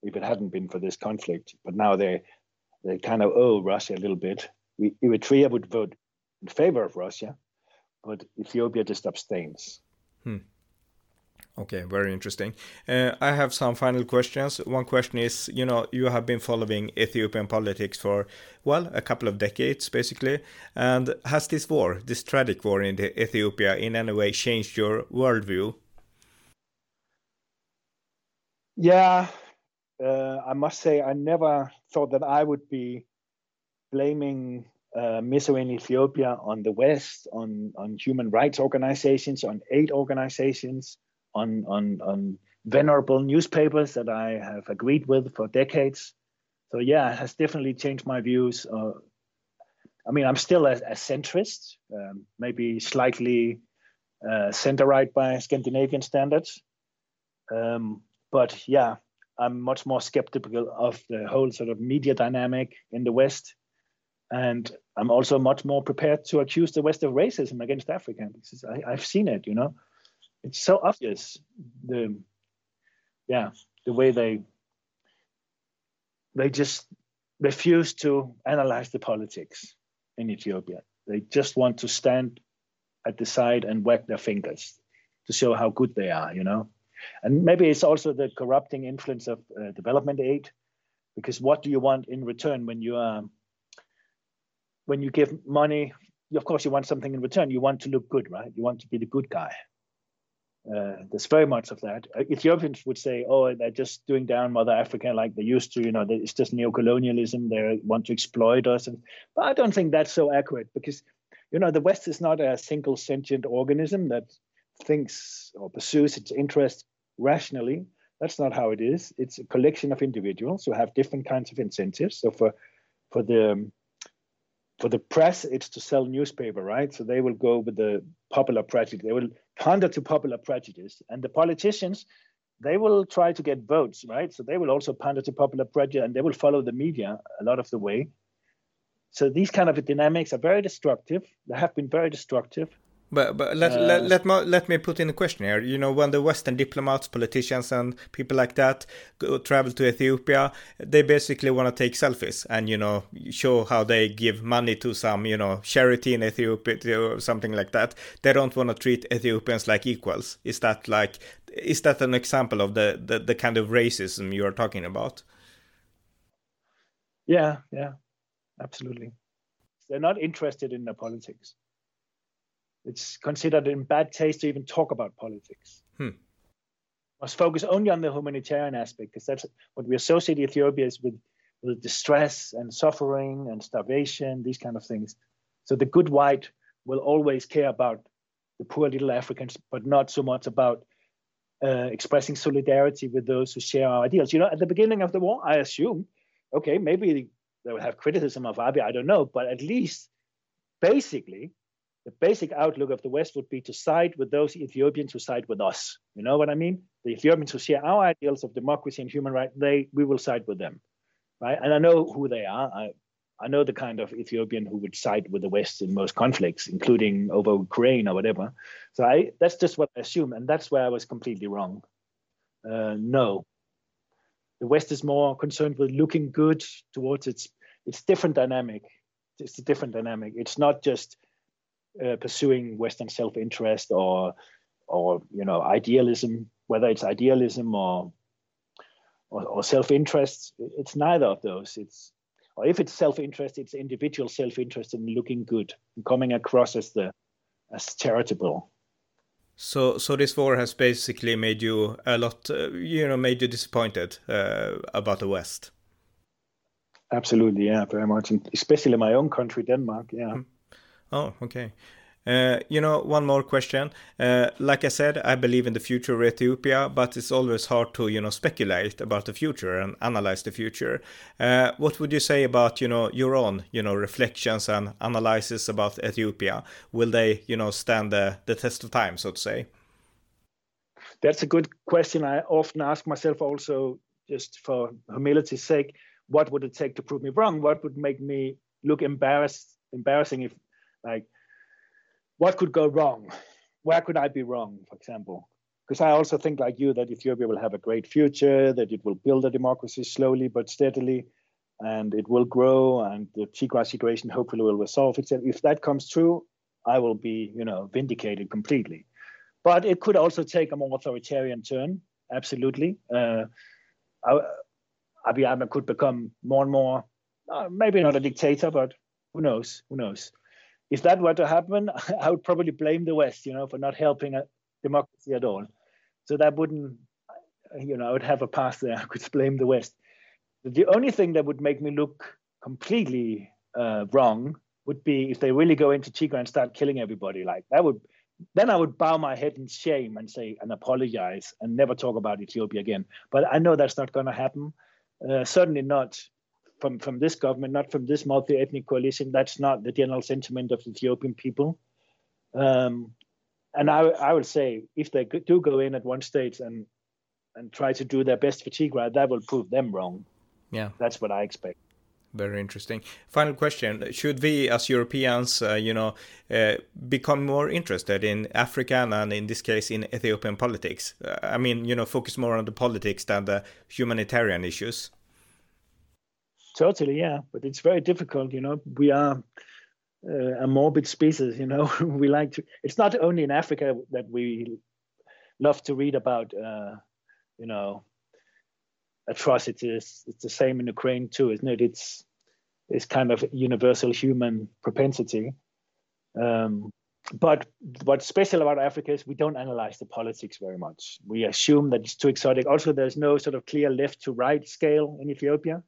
if it hadn't been for this conflict. But now they they kind of owe Russia a little bit. We, Eritrea would vote in favor of Russia, but Ethiopia just abstains. Hmm. Okay, very interesting. Uh, I have some final questions. One question is, you know, you have been following Ethiopian politics for, well, a couple of decades, basically. And has this war, this tragic war in Ethiopia, in any way changed your worldview? Yeah, uh, I must say I never thought that I would be blaming uh, in Ethiopia on the West, on on human rights organizations, on aid organizations, on on on venerable newspapers that I have agreed with for decades. So yeah, it has definitely changed my views. Uh, I mean, I'm still a, a centrist, um, maybe slightly uh, center right by Scandinavian standards. Um, but yeah, I'm much more skeptical of the whole sort of media dynamic in the West. And I'm also much more prepared to accuse the West of racism against Africa because I, have seen it, you know. It's so obvious the yeah, the way they they just refuse to analyze the politics in Ethiopia. They just want to stand at the side and wag their fingers to show how good they are, you know. And maybe it's also the corrupting influence of uh, development aid, because what do you want in return when you when you give money? Of course, you want something in return. You want to look good, right? You want to be the good guy. Uh, there's very much of that. Uh, Ethiopians would say, "Oh, they're just doing down Mother Africa like they used to." You know, it's just neocolonialism. They want to exploit us, and but I don't think that's so accurate because, you know, the West is not a single sentient organism that thinks or pursues its interests rationally. That's not how it is. It's a collection of individuals who have different kinds of incentives. So for for the for the press, it's to sell newspaper, right? So they will go with the popular prejudice. They will pander to popular prejudice, and the politicians, they will try to get votes, right? So they will also pander to popular pressure and they will follow the media a lot of the way. So these kind of dynamics are very destructive. They have been very destructive. But but let, uh, let let me let me put in a question here. You know, when the Western diplomats, politicians, and people like that go, travel to Ethiopia, they basically want to take selfies and you know show how they give money to some you know charity in Ethiopia or something like that. They don't want to treat Ethiopians like equals. Is that like is that an example of the the, the kind of racism you are talking about? Yeah, yeah, absolutely. They're not interested in the politics it's considered in bad taste to even talk about politics. Hmm. Must focus only on the humanitarian aspect because that's what we associate Ethiopia is with, with distress and suffering and starvation, these kind of things. So the good white will always care about the poor little Africans, but not so much about uh, expressing solidarity with those who share our ideals. You know, at the beginning of the war, I assumed, okay, maybe they will have criticism of Abiy, I don't know, but at least basically the basic outlook of the West would be to side with those Ethiopians who side with us. You know what I mean? The Ethiopians who share our ideals of democracy and human rights, they we will side with them, right? And I know who they are. I I know the kind of Ethiopian who would side with the West in most conflicts, including over Ukraine or whatever. So I that's just what I assume, and that's where I was completely wrong. Uh, no, the West is more concerned with looking good towards its its different dynamic. It's a different dynamic. It's not just uh, pursuing Western self-interest or or you know idealism, whether it's idealism or or, or self-interest. It's neither of those. It's or if it's self-interest, it's individual self-interest in looking good and coming across as the as charitable. So, so this war has basically made you a lot, uh, you know, made you disappointed uh, about the West. Absolutely, yeah, very much, and especially my own country, Denmark. Yeah. Mm. Oh, okay. Uh, you know, one more question. Uh, like I said, I believe in the future of Ethiopia, but it's always hard to, you know, speculate about the future and analyze the future. Uh, what would you say about, you know, your own, you know, reflections and analysis about Ethiopia? Will they, you know, stand the, the test of time, so to say? That's a good question. I often ask myself also, just for humility's sake, what would it take to prove me wrong? What would make me look embarrassed, embarrassing if like, what could go wrong? Where could I be wrong, for example? Because I also think, like you, that Ethiopia will have a great future, that it will build a democracy slowly but steadily, and it will grow, and the Tigray situation hopefully will resolve itself. If that comes true, I will be, you know, vindicated completely. But it could also take a more authoritarian turn. Absolutely, uh, Abiy Ahmed could become more and more, uh, maybe not a dictator, but who knows? Who knows? If that were to happen, I would probably blame the West, you know, for not helping democracy at all. So that wouldn't, you know, I would have a pass there. I could blame the West. The only thing that would make me look completely uh, wrong would be if they really go into Tigray and start killing everybody. Like that would, then I would bow my head in shame and say and apologize and never talk about Ethiopia again. But I know that's not going to happen. Uh, certainly not from, from this government, not from this multi-ethnic coalition. That's not the general sentiment of the Ethiopian people. Um, and I, I would say if they do go in at one stage and and try to do their best for Tigray, that will prove them wrong. Yeah, that's what I expect. Very interesting. Final question: Should we, as Europeans, uh, you know, uh, become more interested in African and, in this case, in Ethiopian politics? Uh, I mean, you know, focus more on the politics than the humanitarian issues. Totally, yeah. But it's very difficult, you know. We are uh, a morbid species, you know. we like to. It's not only in Africa that we love to read about, uh, you know, atrocities. It's the same in Ukraine too, isn't it? It's it's kind of universal human propensity. Um, but what's special about Africa is we don't analyze the politics very much. We assume that it's too exotic. Also, there's no sort of clear left to right scale in Ethiopia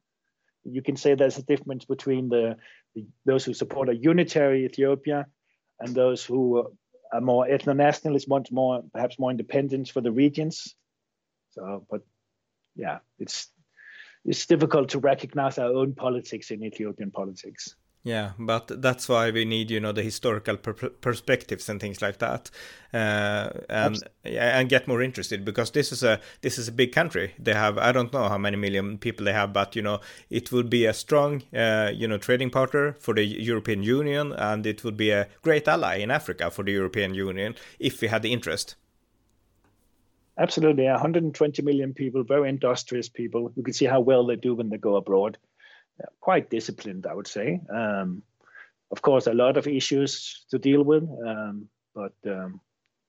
you can say there's a difference between the, the, those who support a unitary Ethiopia and those who are more ethno-nationalist, want more perhaps more independence for the regions. So, but yeah, it's it's difficult to recognize our own politics in Ethiopian politics. Yeah, but that's why we need, you know, the historical per perspectives and things like that, uh, and and get more interested because this is a this is a big country. They have I don't know how many million people they have, but you know, it would be a strong, uh, you know, trading partner for the European Union, and it would be a great ally in Africa for the European Union if we had the interest. Absolutely, 120 million people, very industrious people. You can see how well they do when they go abroad quite disciplined, I would say. Um, of course, a lot of issues to deal with, um, but um,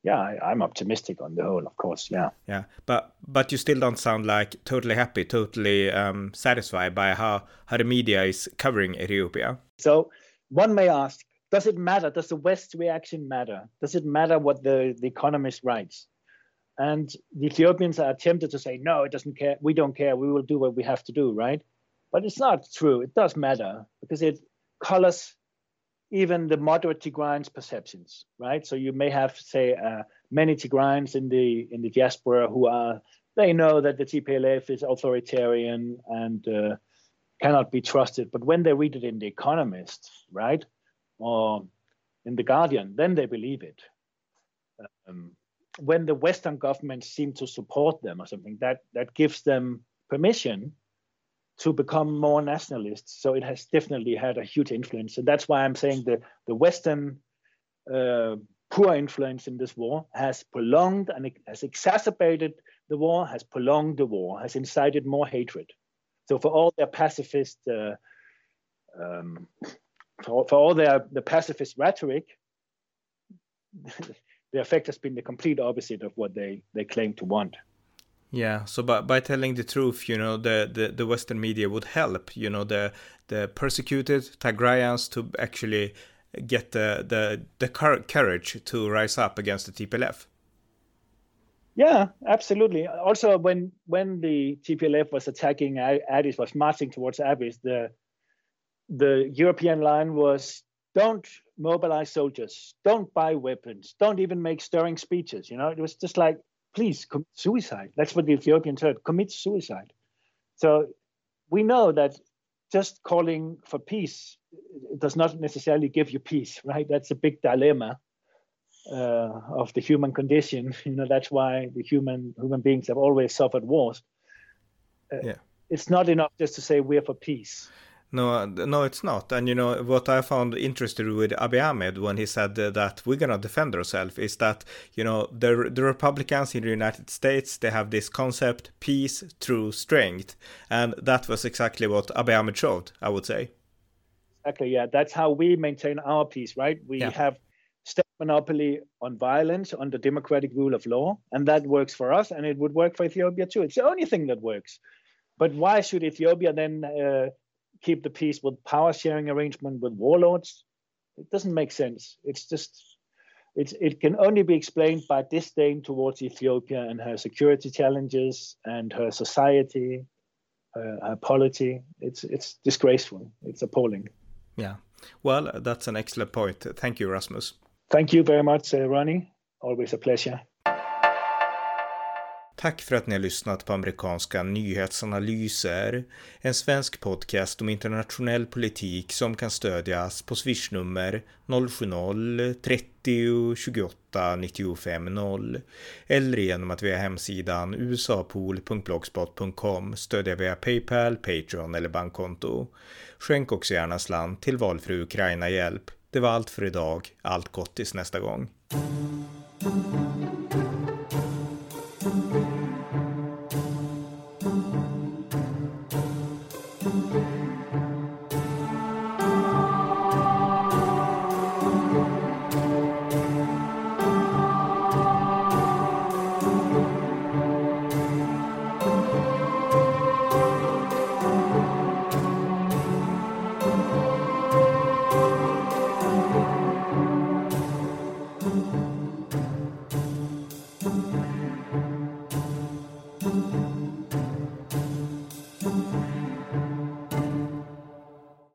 yeah, I, am optimistic on the whole. Of course, yeah. Yeah, but but you still don't sound like totally happy, totally um, satisfied by how how the media is covering Ethiopia. So one may ask, does it matter? Does the West reaction matter? Does it matter what the the Economist writes? And the Ethiopians are tempted to say, no, it doesn't care. We don't care. We will do what we have to do, right? But it's not true. It does matter because it colors even the moderate Tigrayans' perceptions, right? So you may have, say, uh, many Tigrayans in the in the diaspora who are they know that the TPLF is authoritarian and uh, cannot be trusted. But when they read it in The Economist, right, or in The Guardian, then they believe it. Um, when the Western governments seem to support them or something, that that gives them permission to become more nationalist. So it has definitely had a huge influence, and that's why I'm saying the the Western uh, poor influence in this war has prolonged and has exacerbated the war, has prolonged the war, has incited more hatred. So for all their pacifist, uh, um, for, for all their the pacifist rhetoric, the effect has been the complete opposite of what they they claim to want. Yeah, so by, by telling the truth, you know, the, the, the Western media would help, you know, the the persecuted Tigrayans to actually get the the, the courage to rise up against the TPLF. Yeah, absolutely. Also, when when the TPLF was attacking Addis, was marching towards Addis, the the European line was don't mobilize soldiers, don't buy weapons, don't even make stirring speeches. You know, it was just like please commit suicide. That's what the Ethiopians said commit suicide. So we know that just calling for peace does not necessarily give you peace, right? That's a big dilemma uh, of the human condition. You know, that's why the human human beings have always suffered wars. Uh, yeah. It's not enough just to say we're for peace. No, no, it's not. And you know what I found interesting with Abiy Ahmed when he said that we're gonna defend ourselves is that you know the the Republicans in the United States they have this concept peace through strength, and that was exactly what Abiy Ahmed showed. I would say. Exactly. Yeah, that's how we maintain our peace, right? We yeah. have state monopoly on violence under democratic rule of law, and that works for us, and it would work for Ethiopia too. It's the only thing that works. But why should Ethiopia then? Uh, keep the peace with power sharing arrangement with warlords. It doesn't make sense. It's just it's, it can only be explained by disdain towards Ethiopia and her security challenges and her society, her, her polity. It's it's disgraceful. It's appalling. Yeah. Well, that's an excellent point. Thank you, Rasmus. Thank you very much, uh, Ronnie. Always a pleasure. Tack för att ni har lyssnat på amerikanska nyhetsanalyser, en svensk podcast om internationell politik som kan stödjas på swishnummer 070-30 28 95 0 eller genom att via hemsidan usapool.blogspot.com stödja via Paypal, Patreon eller bankkonto. Skänk också gärna slant till valfri Ukraina-hjälp. Det var allt för idag. Allt gott tills nästa gång.